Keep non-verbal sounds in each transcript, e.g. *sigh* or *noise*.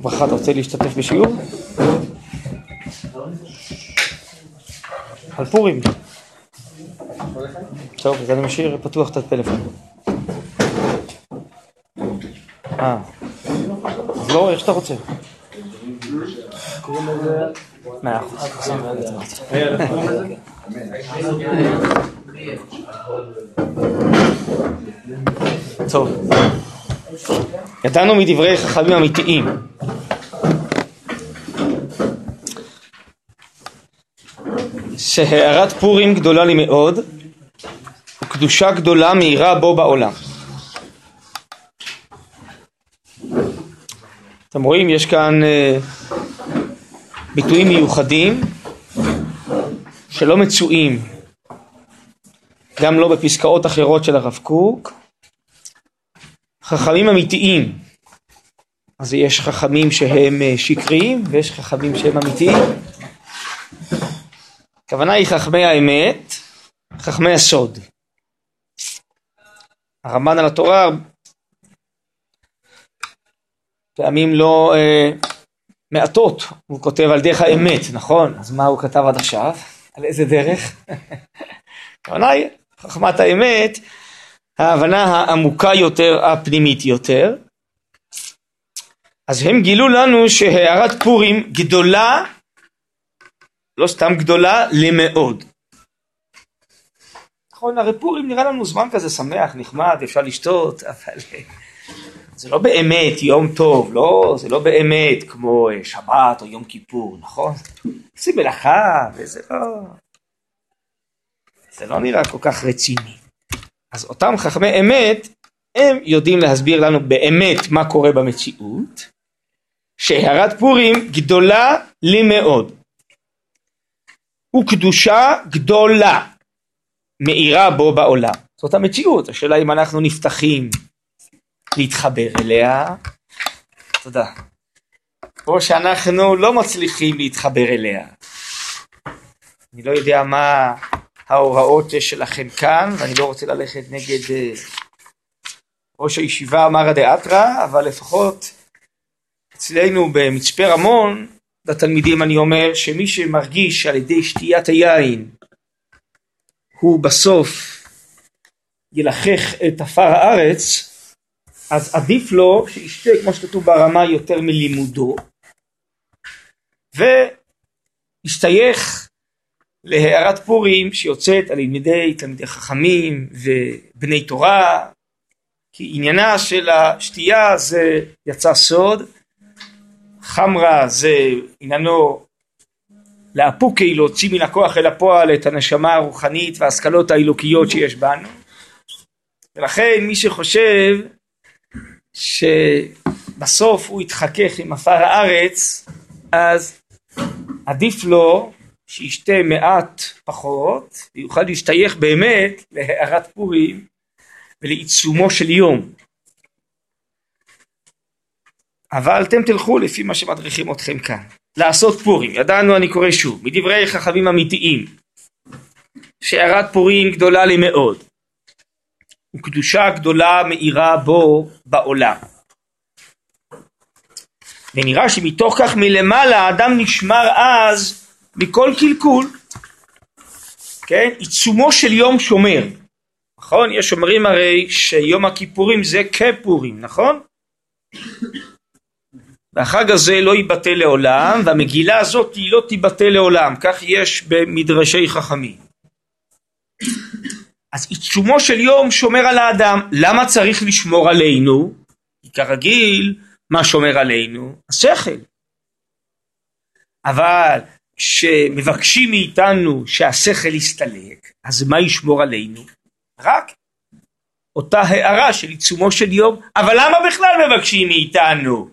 ברכה, אתה רוצה להשתתף בשיעור? על פורים. טוב, אז אני משאיר פתוח את הטלפון. אה, אז לא, איך שאתה רוצה. מאה אחוז. טוב, ידענו מדברי חכמים אמיתיים שהארת פורים גדולה לי מאוד וקדושה גדולה מאירה בו בעולם. אתם רואים, יש כאן uh, ביטויים מיוחדים שלא מצויים גם לא בפסקאות אחרות של הרב קוק. חכמים אמיתיים, אז יש חכמים שהם uh, שקריים ויש חכמים שהם אמיתיים. הכוונה היא חכמי האמת, חכמי הסוד. הרמב"ן על התורה פעמים לא אה, מעטות, הוא כותב על דרך האמת, נכון? אז מה הוא כתב עד עכשיו? על איזה דרך? הכוונה היא חכמת האמת, ההבנה העמוקה יותר, הפנימית יותר. אז הם גילו לנו שהערת פורים גדולה לא סתם גדולה, למאוד. נכון, הרי פורים נראה לנו זמן כזה שמח, נחמד, אפשר לשתות, *laughs* אבל זה לא באמת יום טוב, לא, זה לא באמת כמו אה, שבת או יום כיפור, נכון? עושים מלאכה וזה לא... זה לא נראה כל כך רציני. אז אותם חכמי אמת, הם יודעים להסביר לנו באמת מה קורה במציאות, שהערת פורים גדולה לי מאוד. וקדושה גדולה מאירה בו בעולם. זאת המציאות, השאלה אם אנחנו נפתחים להתחבר אליה, תודה, או שאנחנו לא מצליחים להתחבר אליה. אני לא יודע מה ההוראות שלכם כאן, ואני לא רוצה ללכת נגד אה, ראש הישיבה מרא דאתרא, אבל לפחות אצלנו במצפה רמון לתלמידים אני אומר שמי שמרגיש על ידי שתיית היין הוא בסוף ילחך את עפר הארץ אז עדיף לו שישתה כמו שכתוב ברמה יותר מלימודו וישתייך להערת פורים שיוצאת על ידי תלמידי חכמים ובני תורה כי עניינה של השתייה זה יצא סוד חמרה זה עניינו לאפוקי להוציא מן הכוח אל הפועל את הנשמה הרוחנית וההשכלות האלוקיות שיש בנו ולכן מי שחושב שבסוף הוא יתחכך עם עפר הארץ אז עדיף לו שישתה מעט פחות ויוכל להשתייך באמת להערת פורים ולעיצומו של יום אבל אתם תלכו לפי מה שמדריכים אתכם כאן. לעשות פורים, ידענו אני קורא שוב, מדברי חכמים אמיתיים, שהערת פורים גדולה לי מאוד, וקדושה גדולה מאירה בו בעולם. ונראה שמתוך כך מלמעלה האדם נשמר אז מכל קלקול, כן? עיצומו של יום שומר, נכון? יש אומרים הרי שיום הכיפורים זה כפורים, נכון? והחג הזה לא ייבטל לעולם והמגילה הזאת היא לא תיבטל לעולם. כך יש במדרשי חכמים. אז עיצומו של יום שומר על האדם. למה צריך לשמור עלינו? כי כרגיל מה שומר עלינו? השכל. אבל כשמבקשים מאיתנו שהשכל יסתלק אז מה ישמור עלינו? רק אותה הערה של עיצומו של יום. אבל למה בכלל מבקשים מאיתנו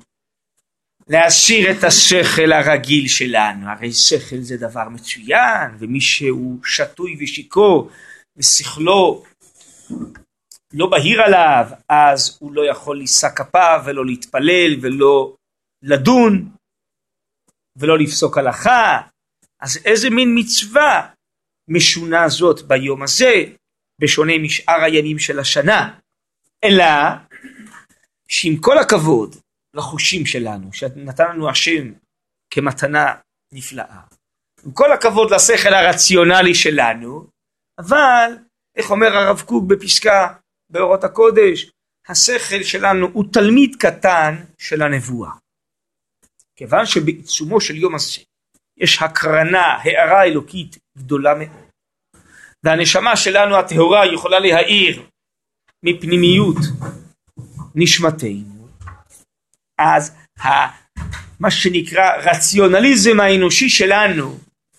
להשאיר את השכל הרגיל שלנו, הרי שכל זה דבר מצוין, ומי שהוא שתוי ושיכור ושכלו לא בהיר עליו, אז הוא לא יכול לישא כפיו ולא להתפלל ולא לדון ולא לפסוק הלכה. אז איזה מין מצווה משונה זאת ביום הזה, בשונה משאר הימים של השנה, אלא שעם כל הכבוד לחושים שלנו, שנתן לנו השם כמתנה נפלאה, עם כל הכבוד לשכל הרציונלי שלנו, אבל, איך אומר הרב קוק בפסקה באורות הקודש, השכל שלנו הוא תלמיד קטן של הנבואה. כיוון שבעיצומו של יום הזה יש הקרנה, הערה אלוקית גדולה מאוד, והנשמה שלנו הטהורה יכולה להאיר מפנימיות נשמתנו, אז מה שנקרא רציונליזם האנושי שלנו,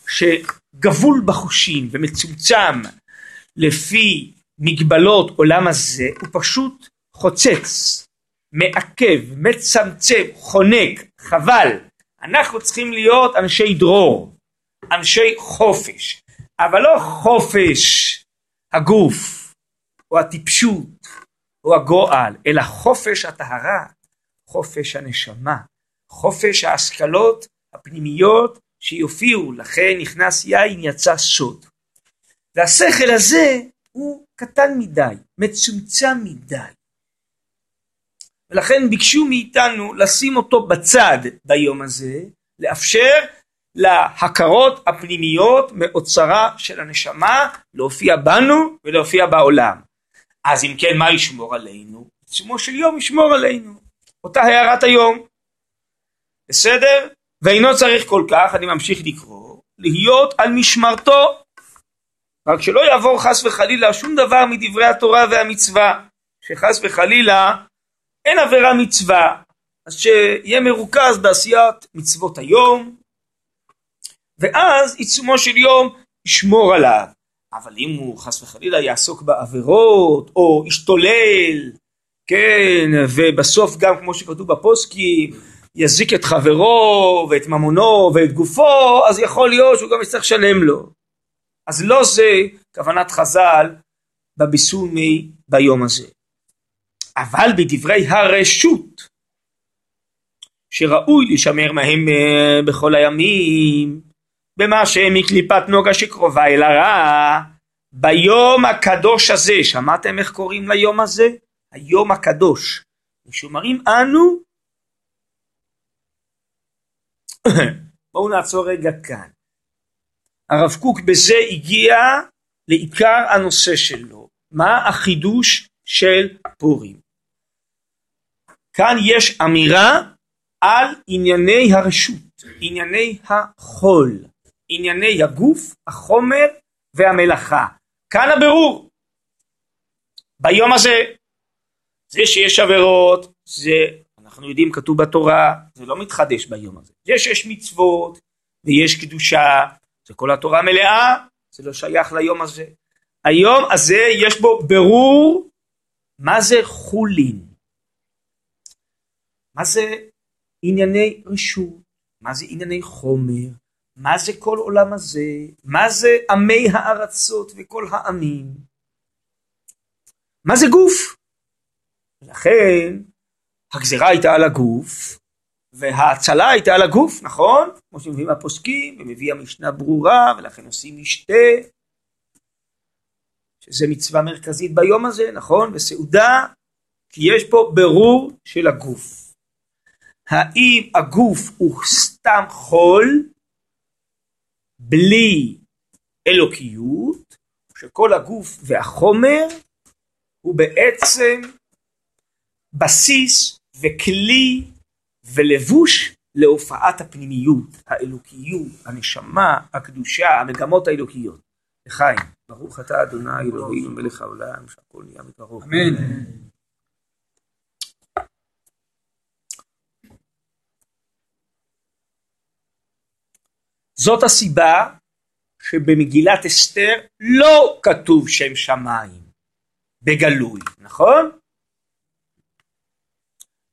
שגבול בחושים ומצומצם לפי מגבלות עולם הזה, הוא פשוט חוצץ, מעכב, מצמצם, חונק, חבל. אנחנו צריכים להיות אנשי דרור, אנשי חופש, אבל לא חופש הגוף, או הטיפשות, או הגועל, אלא חופש הטהרה, חופש הנשמה, חופש ההשכלות הפנימיות שיופיעו, לכן נכנס יין יצא סוד. והשכל הזה הוא קטן מדי, מצומצם מדי. ולכן ביקשו מאיתנו לשים אותו בצד ביום הזה, לאפשר להכרות הפנימיות מאוצרה של הנשמה להופיע בנו ולהופיע בעולם. אז אם כן, מה ישמור עלינו? בעיצומו של יום ישמור עלינו. אותה הערת היום. בסדר? ואינו צריך כל כך, אני ממשיך לקרוא, להיות על משמרתו. רק שלא יעבור חס וחלילה שום דבר מדברי התורה והמצווה. שחס וחלילה אין עבירה מצווה. אז שיהיה מרוכז בעשיית מצוות היום, ואז עיצומו של יום ישמור עליו. אבל אם הוא חס וחלילה יעסוק בעבירות, או ישתולל, כן, ובסוף גם כמו שכתוב בפוסקים, יזיק את חברו ואת ממונו ואת גופו, אז יכול להיות שהוא גם יצטרך לשלם לו. אז לא זה כוונת חז"ל בביסומי ביום הזה. אבל בדברי הרשות, שראוי לשמר מהם אה, בכל הימים, במה שהם מקליפת נוגה שקרובה אל הרע, ביום הקדוש הזה, שמעתם איך קוראים ליום הזה? היום הקדוש. משומרים אנו *coughs* בואו נעצור רגע כאן. הרב קוק בזה הגיע לעיקר הנושא שלו. מה החידוש של פורים? כאן יש אמירה על ענייני הרשות, ענייני החול, ענייני הגוף, החומר והמלאכה. כאן הבירור. ביום הזה, זה שיש עבירות, זה אנחנו יודעים כתוב בתורה זה לא מתחדש ביום הזה. יש יש מצוות ויש קדושה זה כל התורה מלאה זה לא שייך ליום הזה. היום הזה יש בו ברור מה זה חולין. מה זה ענייני רשות מה זה ענייני חומר מה זה כל עולם הזה מה זה עמי הארצות וכל העמים. מה זה גוף לכן הגזירה הייתה על הגוף, וההצלה הייתה על הגוף, נכון? כמו שמביאים הפוסקים, ומביא המשנה ברורה, ולכן עושים משתה, שזה מצווה מרכזית ביום הזה, נכון? בסעודה, כי יש פה ברור של הגוף. האם הגוף הוא סתם חול, בלי אלוקיות, שכל הגוף והחומר הוא בעצם בסיס וכלי ולבוש להופעת הפנימיות, האלוקיות, הנשמה, הקדושה, המגמות האלוקיות. לחיים, ברוך אתה אדוני אלוהים מלך העולם, שהכל נהיה מקרוב. אמן. זאת הסיבה שבמגילת אסתר לא כתוב שם שמיים בגלוי, נכון?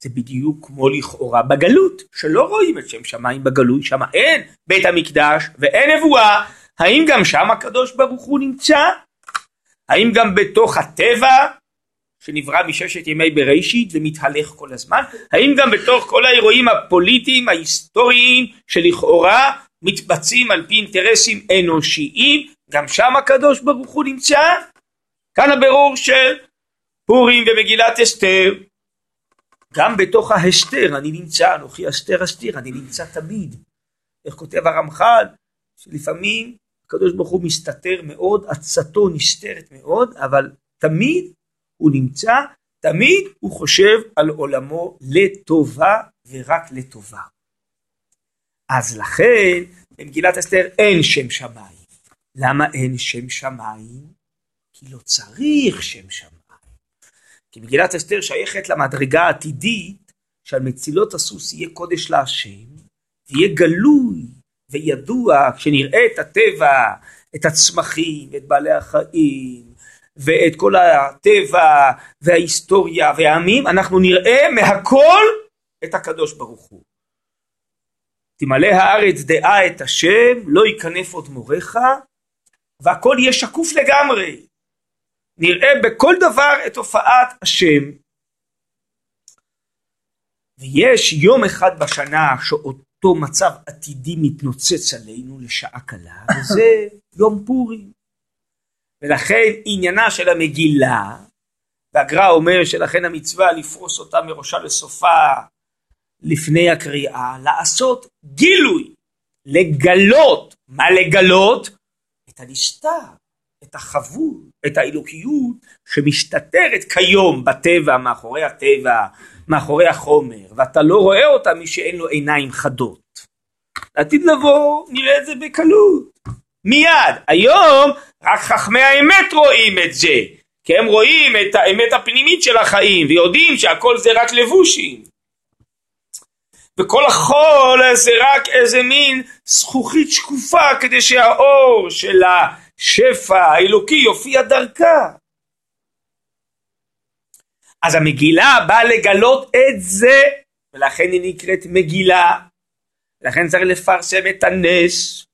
זה בדיוק כמו לכאורה בגלות, שלא רואים את שם שמיים בגלוי, שם אין בית המקדש ואין נבואה, האם גם שם הקדוש ברוך הוא נמצא? האם גם בתוך הטבע שנברא מששת ימי בראשית ומתהלך כל הזמן? האם גם בתוך כל האירועים הפוליטיים ההיסטוריים שלכאורה מתבצעים על פי אינטרסים אנושיים, גם שם הקדוש ברוך הוא נמצא? כאן הבירור של פורים ומגילת אסתר. גם בתוך ההסתר אני נמצא, אנוכי אסתר אסתיר, אני נמצא תמיד. איך כותב הרמח"ל? שלפעמים הקדוש ברוך הוא מסתתר מאוד, עצתו נסתרת מאוד, אבל תמיד הוא נמצא, תמיד הוא חושב על עולמו לטובה ורק לטובה. אז לכן במגילת אסתר אין שם שמיים. למה אין שם שמיים? כי לא צריך שם שמיים. כי מגילת אסתר שייכת למדרגה העתידית שעל מצילות הסוס יהיה קודש להשם, ויהיה גלוי וידוע כשנראה את הטבע, את הצמחים, את בעלי החיים, ואת כל הטבע וההיסטוריה והעמים, אנחנו נראה מהכל את הקדוש ברוך הוא. תמלא הארץ דעה את השם, לא ייכנף עוד מורך, והכל יהיה שקוף לגמרי. נראה בכל דבר את הופעת השם. ויש יום אחד בשנה שאותו מצב עתידי מתנוצץ עלינו לשעה קלה, וזה *coughs* יום פורים. ולכן עניינה של המגילה, והגר"א אומר שלכן המצווה לפרוס אותה מראשה לסופה לפני הקריאה, לעשות גילוי, לגלות, מה לגלות? את הנסתר, את החבול, את האלוקיות שמשתתרת כיום בטבע, מאחורי הטבע, מאחורי החומר, ואתה לא רואה אותה מי שאין לו עיניים חדות. לעתיד לבוא נראה את זה בקלות. מיד. היום רק חכמי האמת רואים את זה, כי הם רואים את האמת הפנימית של החיים ויודעים שהכל זה רק לבושים. וכל החול זה רק איזה מין זכוכית שקופה כדי שהאור של השפע האלוקי יופיע דרכה. אז המגילה באה לגלות את זה, ולכן היא נקראת מגילה, לכן צריך לפרסם את הנס,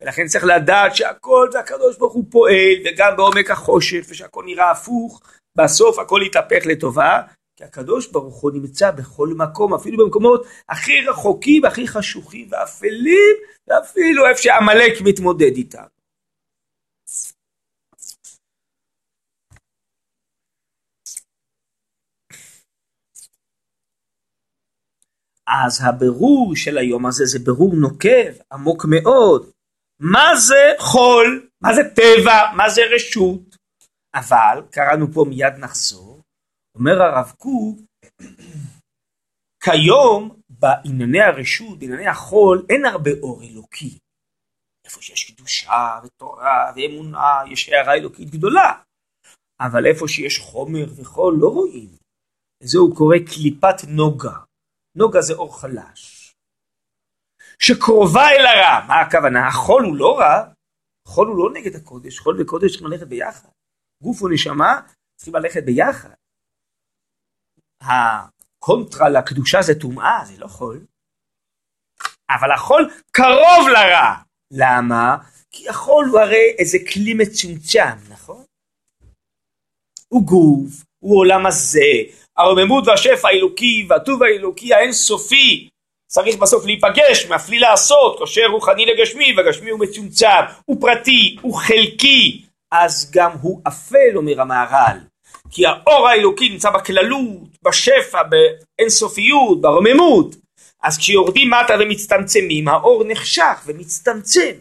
ולכן צריך לדעת שהכל זה הקדוש ברוך הוא פועל, וגם בעומק החושך, ושהכל נראה הפוך, בסוף הכל יתהפך לטובה, כי הקדוש ברוך הוא נמצא בכל מקום, אפילו במקומות הכי רחוקים, הכי חשוכים ואפלים, ואפילו איפה שעמלק מתמודד איתם. אז הבירור של היום הזה זה בירור נוקב, עמוק מאוד. מה זה חול? מה זה טבע? מה זה רשות? אבל, קראנו פה מיד נחזור, אומר הרב קוק, כיום בענייני הרשות, בענייני החול, אין הרבה אור אלוקי. איפה שיש קדושה ותורה ואמונה, יש הערה אלוקית גדולה. אבל איפה שיש חומר וחול לא רואים. לזה הוא קורא קליפת נוגה. נוגה זה אור חלש. שקרובה אל הרע. מה הכוונה? החול הוא לא רע, חול הוא לא נגד הקודש, חול וקודש צריכים ללכת ביחד. גוף ונשמה צריכים ללכת ביחד. הקונטרה לקדושה זה טומאה, זה לא חול. אבל החול קרוב לרע. למה? כי החול הוא הרי איזה כלי מצומצם, נכון? הוא גוף, הוא עולם הזה, הרוממות והשפע האלוקי והטוב האלוקי האינסופי צריך בסוף להיפגש, מפליא לעשות, קושר רוחני לגשמי, והגשמי הוא מצומצם, הוא פרטי, הוא חלקי, אז גם הוא אפל, אומר המהר"ל. כי האור האלוקי נמצא בכללות, בשפע, באינסופיות, ברוממות. אז כשיורדים מטה ומצטמצמים, האור נחשך ומצטמצם.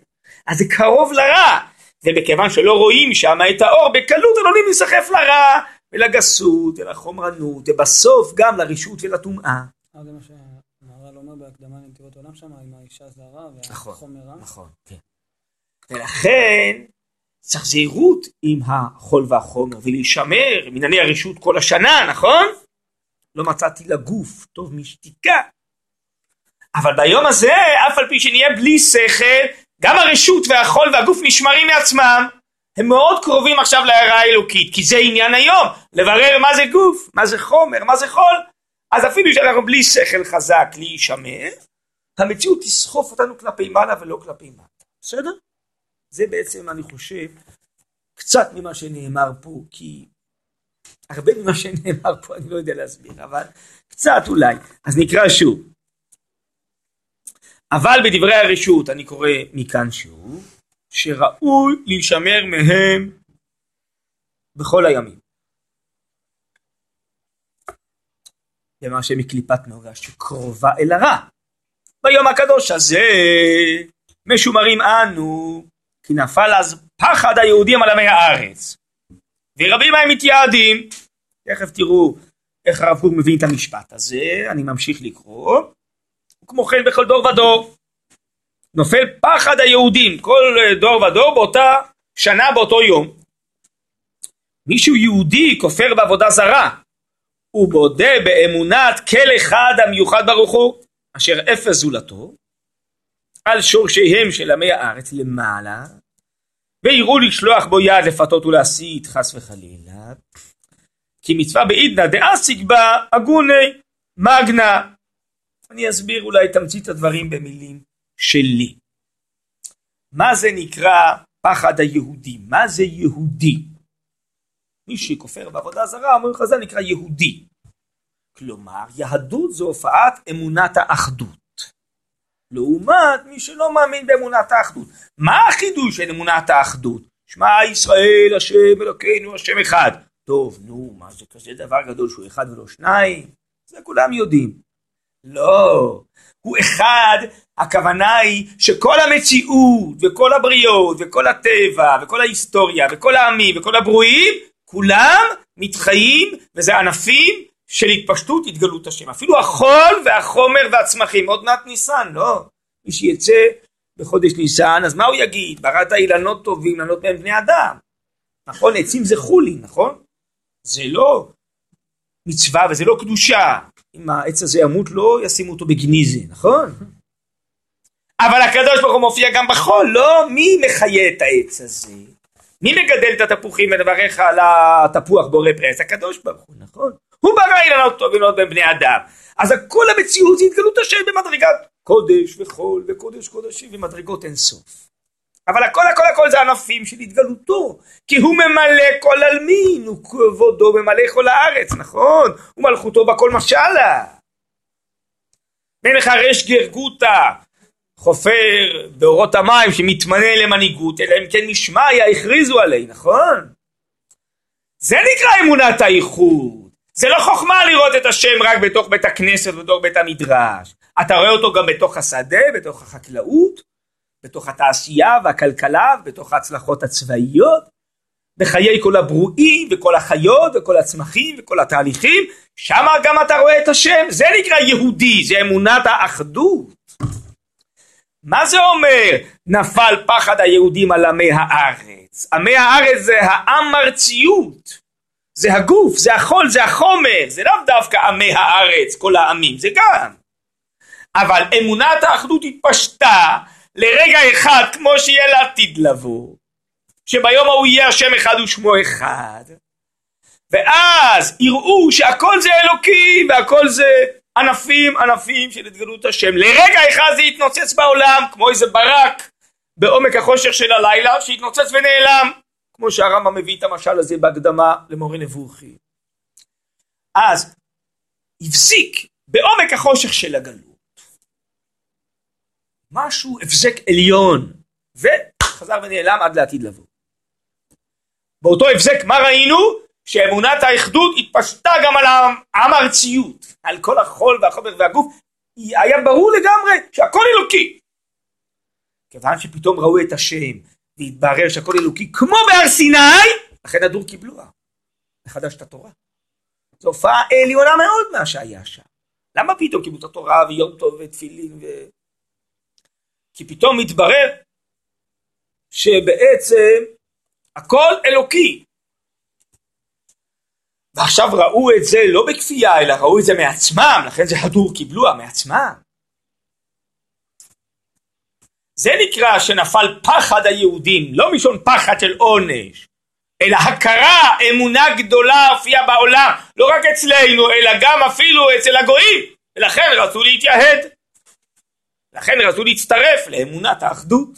אז זה קרוב לרע. ומכיוון שלא רואים שם את האור, בקלות עלולים להיסחף לרע, ולגסות, ולחומרנות, ובסוף גם לרשות ולטומאה. זה מה שהמהר"ל אומר בהקדמה לנתיבות עולם שם, עם האישה זרה והחומר רע. נכון, נכון, כן. ולכן צריך זהירות עם החול והחומר ולהישמר מענייני הרשות כל השנה, נכון? לא מצאתי לגוף טוב משתיקה. אבל ביום הזה, אף על פי שנהיה בלי שכל, גם הרשות והחול והגוף נשמרים מעצמם. הם מאוד קרובים עכשיו להערה האלוקית, כי זה עניין היום, לברר מה זה גוף, מה זה חומר, מה זה חול. אז אפילו שאנחנו בלי שכל חזק להישמר, המציאות תסחוף אותנו כלפי מעלה ולא כלפי מטה. בסדר? זה בעצם, אני חושב, קצת ממה שנאמר פה, כי הרבה ממה שנאמר פה אני לא יודע להסביר, אבל קצת אולי. אז נקרא שוב. אבל בדברי הרשות אני קורא מכאן שוב, שראוי להישמר מהם בכל הימים. במה שמקליפת נוגה שקרובה אל הרע. ביום הקדוש הזה משומרים אנו, כי נפל אז פחד היהודים על עמי הארץ. ורבים מהם מתייעדים. תכף תראו איך הרב קוק מבין את המשפט הזה, אני ממשיך לקרוא. כמו כן בכל דור ודור. נופל פחד היהודים, כל דור ודור באותה שנה באותו יום. מישהו יהודי כופר בעבודה זרה, הוא בודה באמונת כל אחד המיוחד ברוך הוא, אשר אפס זולתו, על שורשיהם של עמי הארץ למעלה, ויראו לשלוח בו יד לפתות ולהסית חס וחלילה, כי מצווה בעידנא דאסיק בה הגוני מגנה. אני אסביר אולי תמצית הדברים במילים שלי. מה זה נקרא פחד היהודי? מה זה יהודי? מי שכופר בעבודה זרה, אומרים חז"ל נקרא יהודי. כלומר, יהדות זו הופעת אמונת האחדות. לעומת מי שלא מאמין באמונת האחדות. מה החידוש של אמונת האחדות? שמע ישראל השם אלוקינו השם אחד. טוב, נו, מה זה כזה דבר גדול שהוא אחד ולא שניים? זה כולם יודעים. לא, הוא אחד, הכוונה היא שכל המציאות וכל הבריות וכל הטבע וכל ההיסטוריה וכל העמים וכל הברואים, כולם מתחיים וזה ענפים של התפשטות התגלות השם. אפילו החול והחומר והצמחים, עוד מעט ניסן, לא. מי שיצא בחודש ניסן, אז מה הוא יגיד? בראת אילנות טובים, לענות מהם בני אדם. נכון? עצים זה חולין, נכון? זה לא מצווה וזה לא קדושה. אם העץ הזה ימות לא ישימו אותו בגניזה, נכון? אבל הקדוש ברוך הוא מופיע גם בחול, לא? מי מחיה את העץ הזה? מי מגדל את התפוחים ונברך על התפוח בורא פרס? הקדוש ברוך הוא, נכון? הוא ברא אילנות טובים ולא בין בני אדם. אז כל המציאות זה התגלות השם במדרגת קודש וחול וקודש קודשים ומדרגות אין סוף. אבל הכל הכל הכל זה ענפים של התגלותו, כי הוא ממלא כל עלמין, וכבודו ממלא כל הארץ, נכון? ומלכותו בכל משלה. מלך הרש גרגותא, חופר באורות המים שמתמנה למנהיגות, אלא אם כן משמעיה הכריזו עלי, נכון? זה נקרא אמונת האיחוד. זה לא חוכמה לראות את השם רק בתוך בית הכנסת ובתוך בית המדרש. אתה רואה אותו גם בתוך השדה, בתוך החקלאות, בתוך התעשייה והכלכלה, בתוך ההצלחות הצבאיות, בחיי כל הברואים וכל החיות וכל הצמחים וכל התהליכים, שם גם אתה רואה את השם, זה נקרא יהודי, זה אמונת האחדות. מה זה אומר? נפל פחד היהודים על עמי הארץ? עמי הארץ זה האמרציות, זה הגוף, זה החול, זה החומר, זה לאו דווקא עמי הארץ, כל העמים, זה גם. אבל אמונת האחדות התפשטה לרגע אחד כמו שיהיה לעתיד לבוא, שביום ההוא יהיה השם אחד ושמו אחד, ואז יראו שהכל זה אלוקי והכל זה ענפים ענפים של התגלות השם. לרגע אחד זה יתנוצץ בעולם כמו איזה ברק בעומק החושך של הלילה שהתנוצץ ונעלם, כמו שהרמב"ם מביא את המשל הזה בהקדמה למורה נבוכי. אז הפסיק בעומק החושך של הגלות משהו הבזק עליון, וחזר ונעלם עד לעתיד לבוא. באותו הבזק מה ראינו? שאמונת האחדות התפשטה גם על העם הארציות, על כל החול והחומר והגוף, היה ברור לגמרי שהכל אלוקי. כיוון שפתאום ראו את השם והתברר שהכל אלוקי כמו בהר סיני, לכן הדור קיבלוה, לחדש את התורה. זו הופעה עליונה מאוד מה שהיה שם. למה פתאום קיבלו את התורה ויום טוב ותפילין ו... כי פתאום מתברר שבעצם הכל אלוקי. ועכשיו ראו את זה לא בכפייה, אלא ראו את זה מעצמם, לכן זה הדור קיבלוה מעצמם. זה נקרא שנפל פחד היהודים, לא משון פחד של עונש, אלא הכרה, אמונה גדולה הופיעה בעולם, לא רק אצלנו, אלא גם אפילו אצל הגויים, ולכן רצו להתייהד. לכן רצו להצטרף לאמונת האחדות.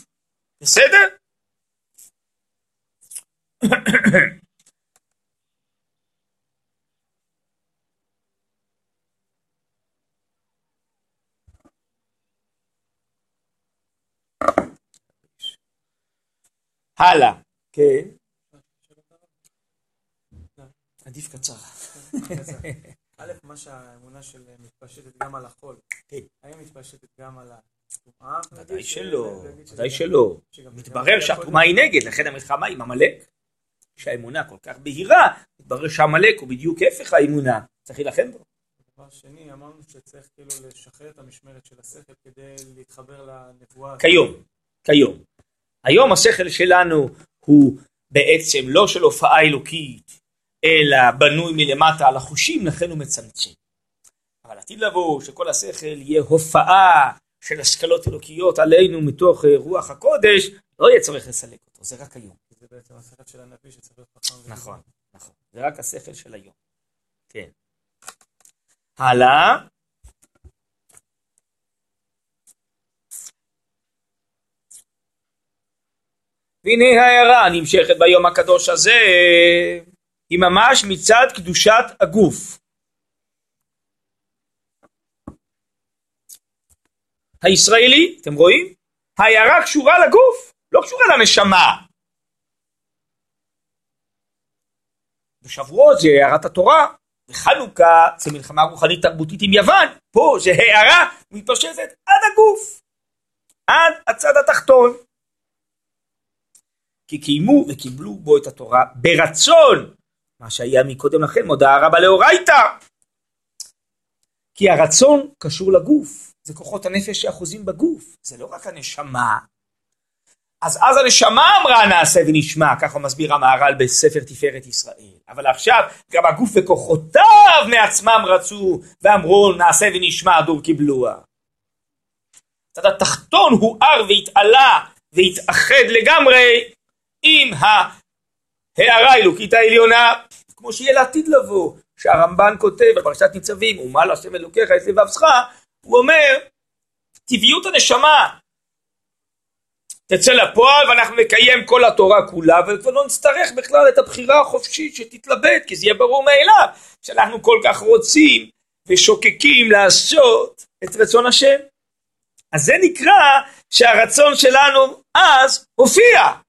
בסדר? הלאה. כן. עדיף קצר. *laughs* א', מה שהאמונה של מתפשטת גם על החול, כן. האם מתפשטת גם על הטומאה? ודאי שלא, ודאי שלא. מתברר שהתרומה היא נגד, לכן המלחמה עם עמלק. כשהאמונה כל כך בהירה, מתברר שעמלק הוא בדיוק הפך האמונה. צריך להילחם בו. דבר שני, אמרנו שצריך כאילו לשחרר את המשמרת של השכל כדי להתחבר לנבואה. כיום, כיום. היום השכל שלנו הוא בעצם לא של הופעה אלוקית, אלא בנוי מלמטה על החושים, לכן הוא מצמצם. אבל עתיד לבוא שכל השכל יהיה הופעה של השכלות אלוקיות עלינו מתוך אה, רוח הקודש, לא יהיה צורך לסלק אותו, זה רק היום. זה בעצם השכל של הנביא שצריך חכם. נכון, נכון. זה רק השכל של היום. כן. הלאה. והנה ההערה הנמשכת ביום הקדוש הזה, היא ממש מצד קדושת הגוף. הישראלי, אתם רואים? ההערה קשורה לגוף, לא קשורה לנשמה. בשבועות זה הערת התורה, וחנוכה זה מלחמה רוחנית תרבותית עם יוון, פה זה הערה מתפשטת עד הגוף, עד הצד התחתון. כי קיימו וקיבלו בו את התורה ברצון, מה שהיה מקודם לכן מודעה רבה לאורייתא. כי הרצון קשור לגוף, זה כוחות הנפש שאחוזים בגוף, זה לא רק הנשמה. אז אז הנשמה אמרה נעשה ונשמע, ככה מסביר המהר"ל בספר תפארת ישראל. אבל עכשיו גם הגוף וכוחותיו מעצמם רצו ואמרו נעשה ונשמע דור קיבלוה. הצד התחתון הואר והתעלה והתאחד לגמרי עם ההערה האלוקית העליונה, כמו שיהיה לעתיד לבוא, שהרמב"ן כותב בפרשת ניצבים, ומה להשם אלוקיך את לבבך, הוא אומר, טבעיות הנשמה תצא לפועל ואנחנו נקיים כל התורה כולה וכבר לא נצטרך בכלל את הבחירה החופשית שתתלבט כי זה יהיה ברור מאליו שאנחנו כל כך רוצים ושוקקים לעשות את רצון השם. אז זה נקרא שהרצון שלנו אז הופיע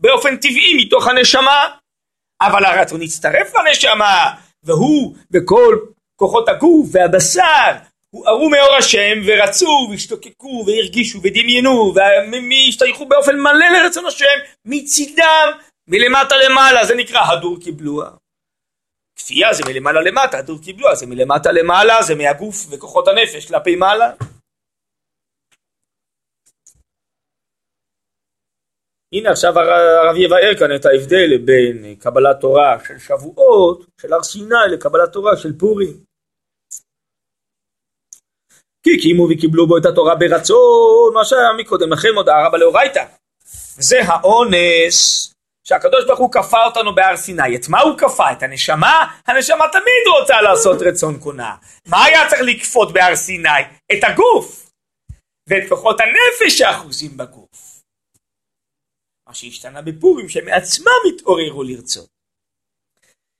באופן טבעי מתוך הנשמה אבל הרצון הצטרף לנשמה והוא בכל כוחות הגוף והבשר הוארו מאור השם ורצו והשתוקקו והרגישו ודמיינו והשתייכו באופן מלא לרצון השם מצידם מלמטה למעלה זה נקרא הדור קיבלוה. כפייה זה מלמעלה למטה הדור קיבלוה זה מלמטה למעלה זה מהגוף וכוחות הנפש כלפי מעלה. הנה עכשיו הרב יבאר כאן את ההבדל בין קבלת תורה של שבועות של הר סיני לקבלת תורה של פורים. כי קיימו וקיבלו בו את התורה ברצון, מה שהיה מקודם לכן מודעה רבה לאורייתא. זה האונס שהקדוש ברוך הוא כפה אותנו בהר סיני. את מה הוא כפה? את הנשמה? הנשמה תמיד רוצה לעשות רצון קונה. מה היה צריך לכפות בהר סיני? את הגוף. ואת כוחות הנפש שאחוזים בגוף. מה שהשתנה בפורים שמעצמם התעוררו לרצות.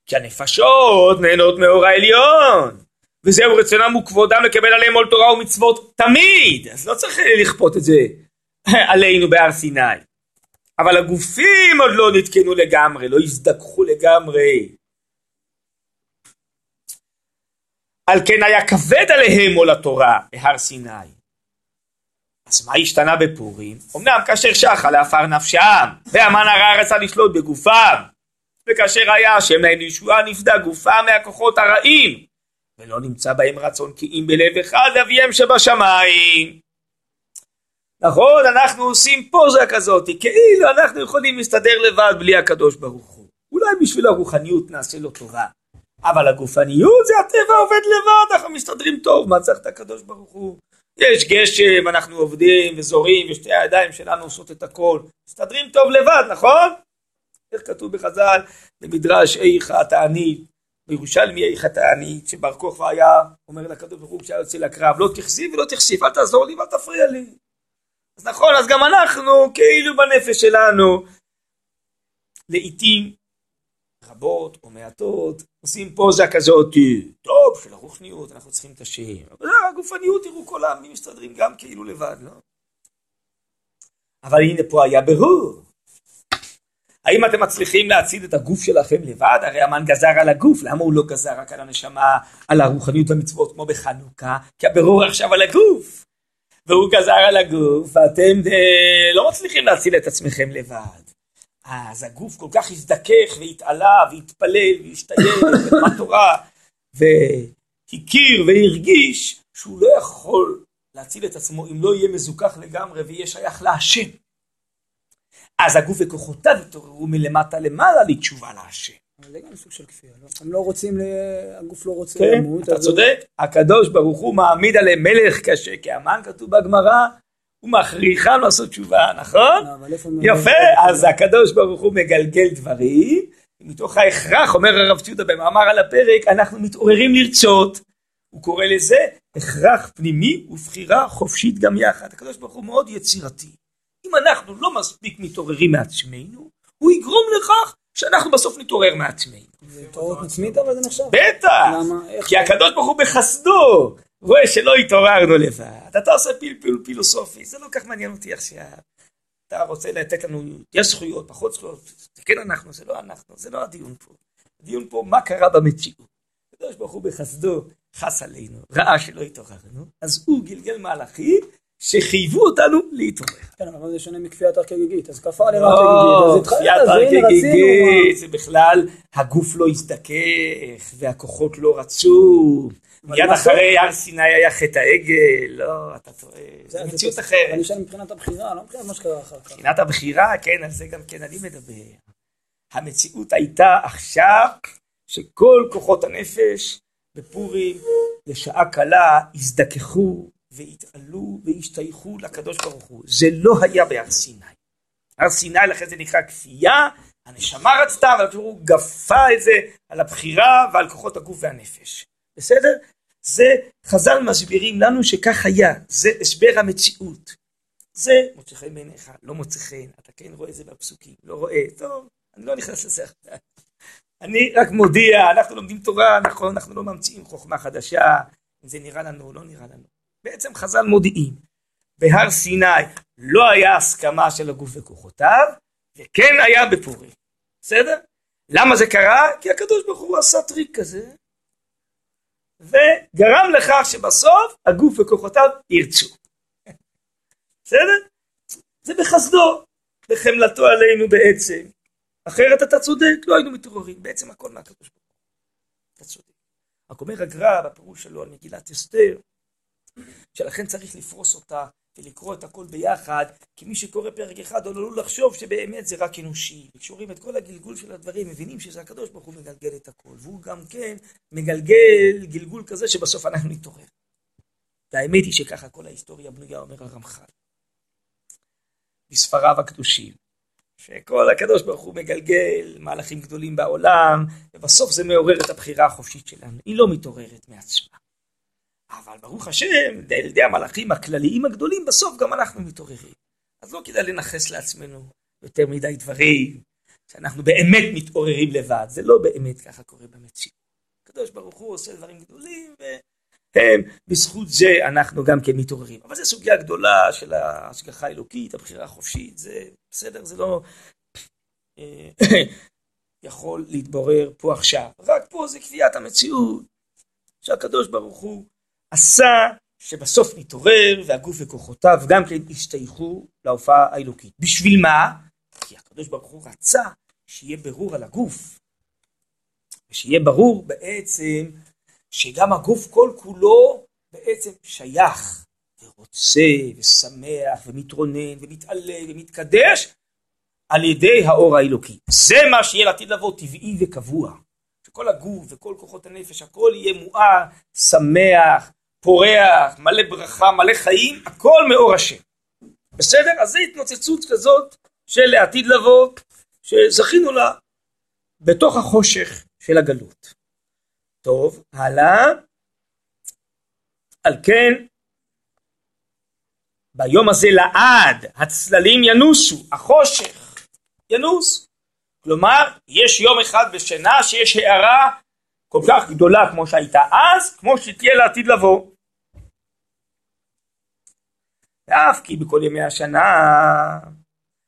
כי הנפשות נהנות מאור העליון. וזהו רצונם וכבודם לקבל עליהם עול תורה ומצוות תמיד, אז לא צריך לכפות את זה *laughs* עלינו בהר סיני. אבל הגופים עוד לא נתקנו לגמרי, לא הזדככו לגמרי. על כן היה כבד עליהם עול התורה בהר סיני. אז מה השתנה בפורים? אמנם כאשר שחה לעפר נפשם, והמן הרע רצה לשלוט בגופם, וכאשר היה השם להם לישועה נפדה גופם מהכוחות הרעים, ולא נמצא בהם רצון כי אם בלב אחד אביהם שבשמיים. נכון, אנחנו עושים פוזה כזאת, כאילו אנחנו יכולים להסתדר לבד בלי הקדוש ברוך הוא. אולי בשביל הרוחניות נעשה לו טובה, אבל הגופניות זה הטבע עובד לבד, אנחנו מסתדרים טוב, מה צריך את הקדוש ברוך הוא? יש גשם, אנחנו עובדים וזורים, ושתי הידיים שלנו עושות את הכל, מסתדרים טוב לבד, נכון? איך כתוב בחז"ל, במדרש איכה תענית, בירושלמי איכה תענית, שבר כוכבא היה אומר לקדוש ברוך הוא כשהיה יוצא לקרב, לא תכסי ולא תכסיף, אל תעזור לי ואל תפריע לי. אז נכון, אז גם אנחנו כאילו בנפש שלנו לעיתים רבות או מעטות עושים פוזה כזאת, טוב, של הרוחניות, אנחנו צריכים את השם. אבל הגופניות, תראו כל העמים מסתדרים גם כאילו לבד, לא? אבל הנה פה היה ברור. האם אתם מצליחים להציל את הגוף שלכם לבד? הרי המן גזר על הגוף, למה הוא לא גזר רק על הנשמה, על הרוחניות והמצוות כמו בחנוכה? כי הבירור עכשיו על הגוף. והוא גזר על הגוף, ואתם אה, לא מצליחים להציל את עצמכם לבד. אז הגוף כל כך הזדכך והתעלה והתפלל והשתייך ולמד תורה והכיר והרגיש שהוא לא יכול להציל את עצמו אם לא יהיה מזוכח לגמרי ויהיה שייך להשם. אז הגוף וכוחותיו יתעוררו מלמטה למעלה לתשובה להשם. אבל זה גם סוג של כפייה, לא? הם לא רוצים, הגוף לא רוצה כן, למות. אתה אז- צודק, הקדוש ברוך הוא מעמיד עליהם מלך קשה, כי המן כתוב בגמרא, הוא מכריחם לעשות תשובה, נכון? איפה... יפה, אז הקדוש ברוך הוא מגלגל דברים, מתוך ההכרח, אומר הרב ציודה במאמר על הפרק, אנחנו מתעוררים לרצות. הוא קורא לזה הכרח פנימי ובחירה חופשית גם יחד. הקדוש ברוך הוא מאוד יצירתי. אם אנחנו לא מספיק מתעוררים מעצמנו, הוא יגרום לכך שאנחנו בסוף נתעורר מעצמנו. זה התעוררות עצמית אבל זה נחשב. בטח! למה? כי? הקדוש ברוך הוא בחסדו רואה שלא התעוררנו לבד. אתה עושה פלפול פילוסופי, זה לא כך מעניין אותי עכשיו. אתה רוצה לתת לנו, יש זכויות, פחות זכויות, זה כן אנחנו, זה לא אנחנו, זה לא הדיון פה. הדיון פה מה קרה במציאות. הקדוש ברוך הוא בחסדו חס עלינו, ראה שלא התעוררנו, אז הוא גלגל מהלכים שחייבו אותנו להתעורר. כן, אבל זה שונה מכפיית הר כגיגית, אז כפה עליהם לא, הר כגיגית, אז כפיית הר. כגיגית, זה בכלל, הגוף לא הזדכך, והכוחות לא רצו. מיד אחרי הר סיני היה חטא העגל, לא, אתה טועה, זה- מציאות אחרת. אני שואל מבחינת הבחירה, לא מבחינת מה שקרה אחר כך. מבחינת הבחירה, כן, על זה גם כן אני מדבר. המציאות הייתה עכשיו שכל כוחות הנפש בפורים לשעה קלה הזדככו והתעלו והשתייכו לקדוש ברוך הוא. זה לא היה בהר סיני. הר סיני לכן זה נקרא כפייה, הנשמה רצתה, אבל הוא גפה את זה על הבחירה ועל כוחות הגוף והנפש. בסדר? זה חז"ל מסבירים לנו שכך היה, זה הסבר המציאות. זה מוצא חן בעיניך, לא מוצא חן, אתה כן רואה את זה בפסוקים, לא רואה, טוב, אני לא נכנס לזה עכשיו. אני רק מודיע, אנחנו לומדים תורה, נכון, אנחנו לא ממציאים חוכמה חדשה, אם זה נראה לנו או לא נראה לנו. בעצם חז"ל מודיעים, בהר סיני לא היה הסכמה של הגוף וכוחותיו, וכן היה בפורים, בסדר? למה זה קרה? כי הקדוש ברוך הוא עשה טריק כזה, וגרם לכך שבסוף הגוף וכוחותיו ירצו. בסדר? זה בחסדו, בחמלתו עלינו בעצם. אחרת אתה צודק, לא היינו מתעוררים. בעצם הכל מהקדוש ברוך הוא. אתה צודק. רק אומר הגר"א בפירוש שלו על מגילת אסתר, שלכן צריך לפרוס אותה ולקרוא את הכל ביחד, כי מי שקורא פרק אחד עלול לחשוב שבאמת זה רק אנושי. וכשרואים את כל הגלגול של הדברים, מבינים שזה הקדוש ברוך הוא מגלגל את הכל. והוא גם כן מגלגל גלגול כזה שבסוף אנחנו נתעורר. והאמת היא שככה כל ההיסטוריה בנויה, אומר הרמח"ל. בספריו הקדושים. שכל הקדוש ברוך הוא מגלגל מהלכים גדולים בעולם, ובסוף זה מעורר את הבחירה החופשית שלנו. היא לא מתעוררת מעצמה. אבל ברוך השם, על ידי המהלכים הכלליים הגדולים, בסוף גם אנחנו מתעוררים. אז לא כדאי לנכס לעצמנו יותר מדי דברים, שאנחנו באמת מתעוררים לבד. זה לא באמת ככה קורה במציאות. הקדוש ברוך הוא עושה דברים גדולים, והם, בזכות זה אנחנו גם כן מתעוררים. אבל זו סוגיה גדולה של ההשגחה האלוקית, הבחירה החופשית, זה בסדר, זה לא אה, *coughs* יכול להתברר פה עכשיו. רק פה זה קביעת המציאות, שהקדוש ברוך הוא עשה שבסוף נתעורר והגוף וכוחותיו גם כן השתייכו להופעה האלוקית. בשביל מה? כי הקדוש ברוך הוא רצה שיהיה ברור על הגוף. ושיהיה ברור בעצם שגם הגוף כל כולו בעצם שייך ורוצה ושמח ומתרונן ומתעלה ומתקדש על ידי האור האלוקי. זה מה שיהיה לעתיד לבוא טבעי וקבוע. שכל הגוף וכל כוחות הנפש הכל יהיה מואר, שמח, פורח, מלא ברכה, מלא חיים, הכל מאור השם. בסדר? אז זו התנוצצות כזאת של לעתיד לבוא, שזכינו לה בתוך החושך של הגלות. טוב, הלאה. על כן, ביום הזה לעד הצללים ינוסו, החושך ינוס. כלומר, יש יום אחד בשנה שיש הערה כל כך גדולה כמו שהייתה אז, כמו שתהיה לעתיד לבוא. ואף כי בכל ימי השנה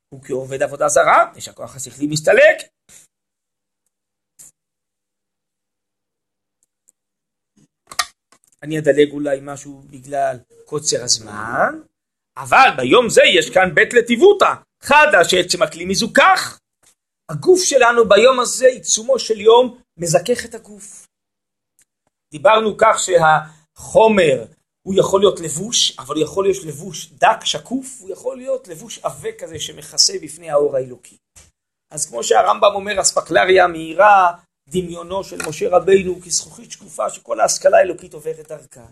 הוא כעובד עבודה זרה, יש הכוח השכלי מסתלק. אני אדלג אולי משהו בגלל קוצר הזמן, אבל ביום זה יש כאן בית לטיבותא, חדה שעצם הכלי מזוכח. הגוף שלנו ביום הזה, עיצומו של יום, מזכך את הגוף. דיברנו כך שהחומר הוא יכול להיות לבוש, אבל הוא יכול להיות לבוש דק, שקוף, הוא יכול להיות לבוש עבה כזה שמכסה בפני האור האלוקי. אז כמו שהרמב"ם אומר, אספקלריה מהירה דמיונו של משה רבינו כזכוכית שקופה שכל ההשכלה האלוקית עוברת דרכה.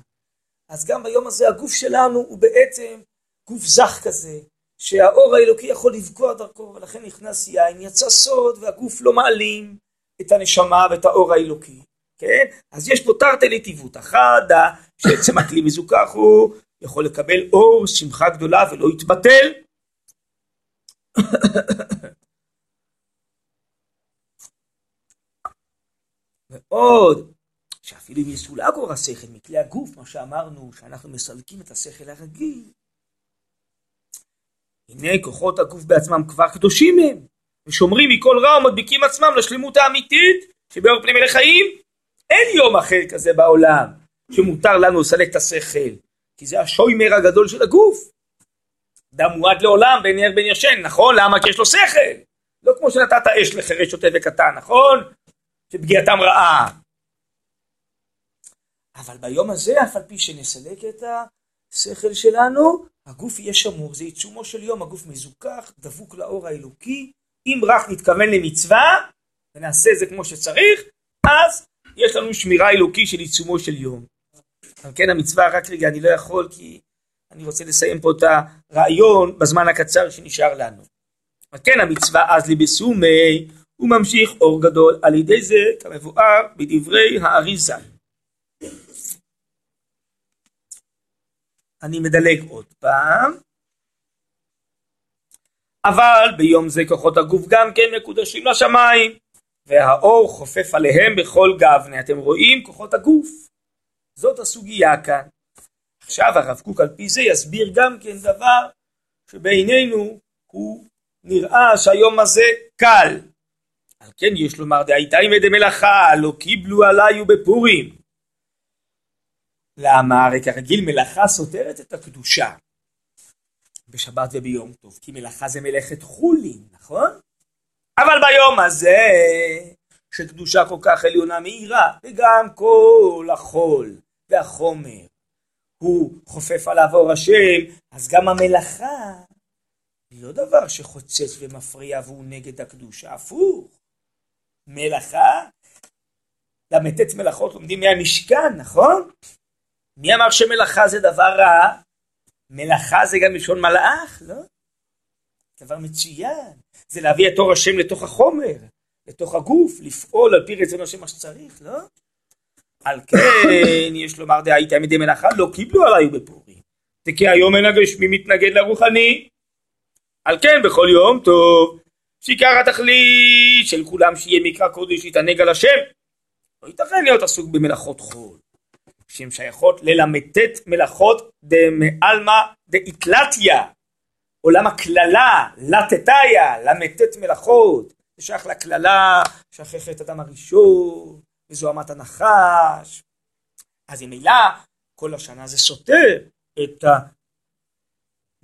אז גם ביום הזה הגוף שלנו הוא בעצם גוף זך כזה, שהאור האלוקי יכול לפגוע דרכו, ולכן נכנס יין, יצא סוד, והגוף לא מעלים את הנשמה ואת האור האלוקי. כן? אז יש פה תרתי לטיבות, החדה, שעצם הכלי מזוכח הוא יכול לקבל אור, שמחה גדולה ולא יתבטל. ועוד, שאפילו אם יסולק אור השכל מכלי הגוף, מה שאמרנו, שאנחנו מסלקים את השכל הרגיל, הנה כוחות הגוף בעצמם כבר קדושים הם, ושומרים מכל רע ומדביקים עצמם לשלמות האמיתית שבאור פני מלך חיים. אין יום אחר כזה בעולם שמותר לנו לסלק את השכל, כי זה השוימר הגדול של הגוף. דם מועד לעולם בין ער בין ישן, נכון? למה? כי יש לו שכל. לא כמו שנתת אש לחירש שוטה וקטן, נכון? שפגיעתם רעה. אבל ביום הזה, אף על פי שנסלק את השכל שלנו, הגוף יהיה שמור, זה עיצומו של יום, הגוף מזוכח, דבוק לאור האלוקי, אם רק נתכוון למצווה, ונעשה את זה כמו שצריך, אז יש לנו שמירה אלוקי של עיצומו של יום. על כן המצווה, רק רגע, אני לא יכול כי אני רוצה לסיים פה את הרעיון בזמן הקצר שנשאר לנו. על כן המצווה אז לי בסומי, הוא ממשיך אור גדול על ידי זה כמבואר בדברי האריזה. אני מדלג עוד פעם. אבל ביום זה כוחות הגוף גם כן מקודשים לשמיים, והאור חופף עליהם בכל גבנה. אתם רואים? כוחות הגוף. זאת הסוגיה כאן. עכשיו הרב קוק על פי זה יסביר גם כן דבר שבעינינו הוא נראה שהיום הזה קל. על כן יש לומר דהייתה עם עדי מלאכה לא קיבלו עליי ובפורים. למה? הרי כרגיל מלאכה סותרת את הקדושה בשבת וביום טוב, כי מלאכה זה מלאכת חולין, נכון? אבל ביום הזה, שקדושה כל כך עליונה מהירה, וגם כל החול והחומר הוא חופף עליו אור השם, אז גם המלאכה היא לא דבר שחוצץ ומפריע והוא נגד הקדושה, הפוך. מלאכה, ל"ט מלאכות לומדים מהמשכן, נכון? מי אמר שמלאכה זה דבר רע? מלאכה זה גם לשון מלאך, לא? דבר מצוין. זה להביא את אור השם לתוך החומר, לתוך הגוף, לפעול על פי רצון השם מה שצריך, לא? על כן, יש לומר דהייתה מדי מלאכה, לא קיבלו עליי בפורים. כי היום אין הגשמי מתנגד לרוחני. על כן, בכל יום טוב, שעיקר התכלית של כולם שיהיה מקרא קודש יתענג על השם. לא ייתכן להיות עסוק במלאכות חול. שהן שייכות לל"ט מלאכות דמעלמא דאיטלתיה, עולם הקללה, לטטיה, ל"ט מלאכות, זה שייך לקללה, שייכת אדם הראשון, מזוהמת הנחש. אז ממילא כל השנה זה סותר את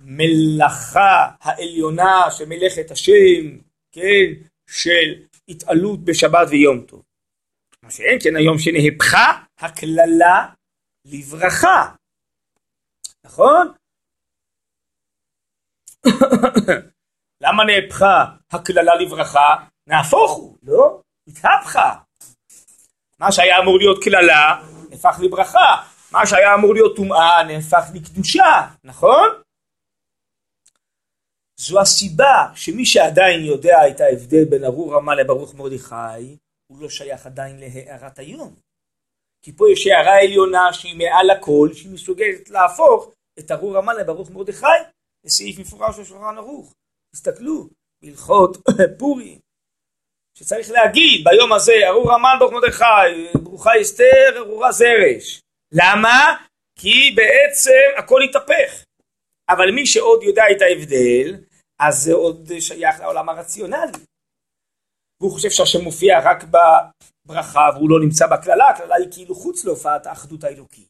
המלאכה העליונה של מלאכת השם, כן, של התעלות בשבת ויום טוב. מה שאין כן היום שנהפכה הקללה לברכה, נכון? *coughs* למה נהפכה הקללה לברכה? נהפוך הוא, לא? התהפכה. מה שהיה אמור להיות קללה נהפך לברכה, מה שהיה אמור להיות טומאה נהפך לקדושה, נכון? זו הסיבה שמי שעדיין יודע את ההבדל בין ארור רמה לברוך מרדכי, הוא לא שייך עדיין להארת היום. כי פה יש הערה עליונה שהיא מעל הכל, שהיא מסוגלת להפוך את ארור רמה לברוך מרדכי, לסעיף מפורש של שולחן ערוך. תסתכלו, בהלכות *laughs* פורים, שצריך להגיד ביום הזה, ארור המן ברוך מרדכי, ברוכה אסתר, ארורה זרש. למה? כי בעצם הכל התהפך. אבל מי שעוד יודע את ההבדל, אז זה עוד שייך לעולם הרציונלי. והוא חושב שהשם מופיע רק בברכה והוא לא נמצא בקללה, הקללה היא כאילו חוץ להופעת האחדות האלוקית.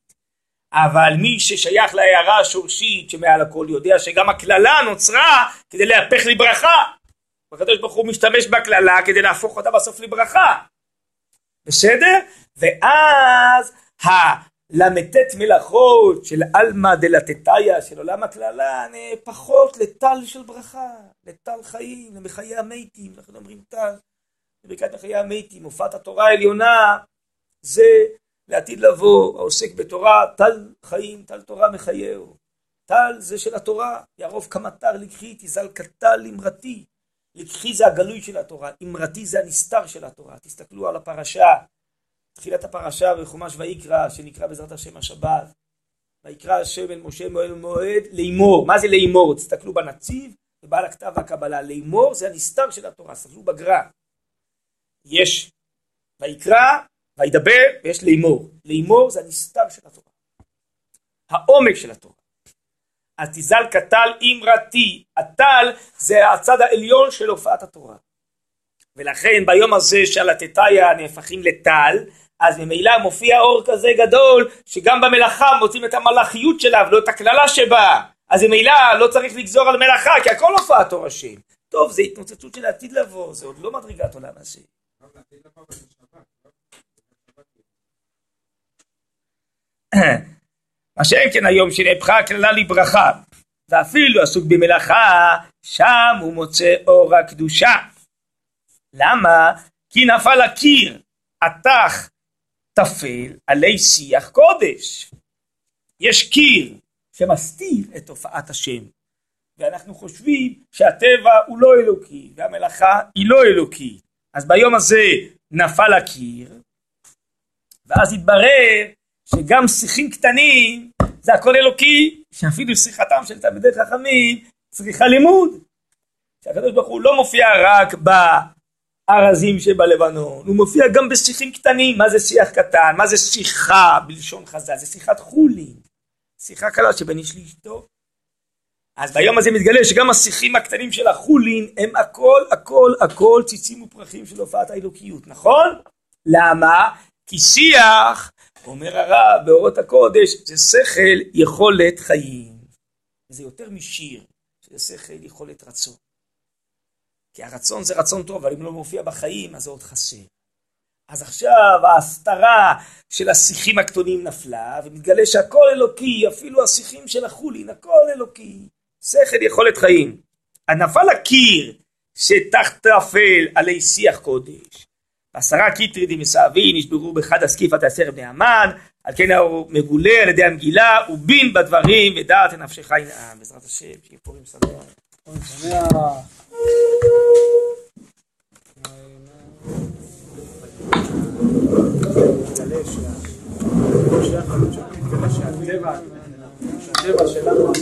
אבל מי ששייך להערה השורשית שמעל הכל יודע שגם הקללה נוצרה כדי להפך לברכה. הקדוש ברוך הוא משתמש בקללה כדי להפוך אותה בסוף לברכה. בסדר? ואז הל"ט מלאכות של עלמא דלתתיה של עולם הקללה נהפכות לטל של ברכה, לטל חיים, למחיי המתים, אנחנו אומרים טל, לברכת מחיי המתים, הופעת התורה העליונה זה לעתיד לבוא, העוסק בתורה, טל חיים, טל תורה מחייהו. טל זה של התורה, יערוב כמטר לקחי, תזל כטל אמרתי. לקחי זה הגלוי של התורה, אמרתי זה הנסתר של התורה. תסתכלו על הפרשה, תחילת הפרשה בחומש ויקרא, שנקרא בעזרת השם השבת. ויקרא השם אל משה מועד ומועד לאמור. מה זה לאמור? תסתכלו בנציב ובעל הכתב והקבלה. לאמור זה הנסתר של התורה, תסתכלו בגר"א. יש ויקרא וידבר ויש לאמור. לאמור זה הנסתר של התורה. העומק של התורה. אז תזל כטל אמרתי. הטל זה הצד העליון של הופעת התורה. ולכן ביום הזה שהלטטיה נהפכים לטל, אז ממילא מופיע אור כזה גדול, שגם במלאכה מוצאים את המלאכיות שלה ולא את הקללה שבה. אז ממילא לא צריך לגזור על מלאכה, כי הכל הופעת אור השם. טוב, זה התנוצצות של העתיד לבוא, זה עוד לא מדרגת עולם הזה. מה שאין כן היום שנהפכה הקללה לברכה, ואפילו עסוק במלאכה, שם הוא מוצא אור הקדושה. למה? כי נפל הקיר, התח טפל עלי שיח קודש. יש קיר שמסתיר את תופעת השם, ואנחנו חושבים שהטבע הוא לא אלוקי, והמלאכה היא לא אלוקית. אז ביום הזה נפל הקיר, ואז התברר שגם שיחים קטנים זה הכל אלוקי, שאפילו שיחתם של תלמידי חכמים צריכה לימוד. שהקדוש ברוך הוא לא מופיע רק בארזים שבלבנון, הוא מופיע גם בשיחים קטנים. מה זה שיח קטן? מה זה שיחה בלשון חז"ל? זה שיחת חולין. שיחה קלה שבין איש לאשתו. אז ביום הזה מתגלה שגם השיחים הקטנים של החולין הם הכל הכל הכל ציצים ופרחים של הופעת האלוקיות, נכון? למה? כי שיח אומר הרב באורות הקודש, זה שכל יכולת חיים. זה יותר משיר, זה שכל יכולת רצון. כי הרצון זה רצון טוב, אבל אם לא מופיע בחיים, אז זה עוד חסר. אז עכשיו ההסתרה של השיחים הקטונים נפלה, ומתגלה שהכל אלוקי, אפילו השיחים של החולין, הכל אלוקי. שכל יכולת חיים. הנפל הקיר שתחת אפל עלי שיח קודש, עשרה קיטרידים מסעבין נשברו בחד הסקיפת עשר בני המן, על כן הוא מגולה על ידי המגילה, ובין בדברים ודעת נפשך ינעם. בעזרת השם, שיהיה פורים שמח. פורים שמח. שהטבע שלנו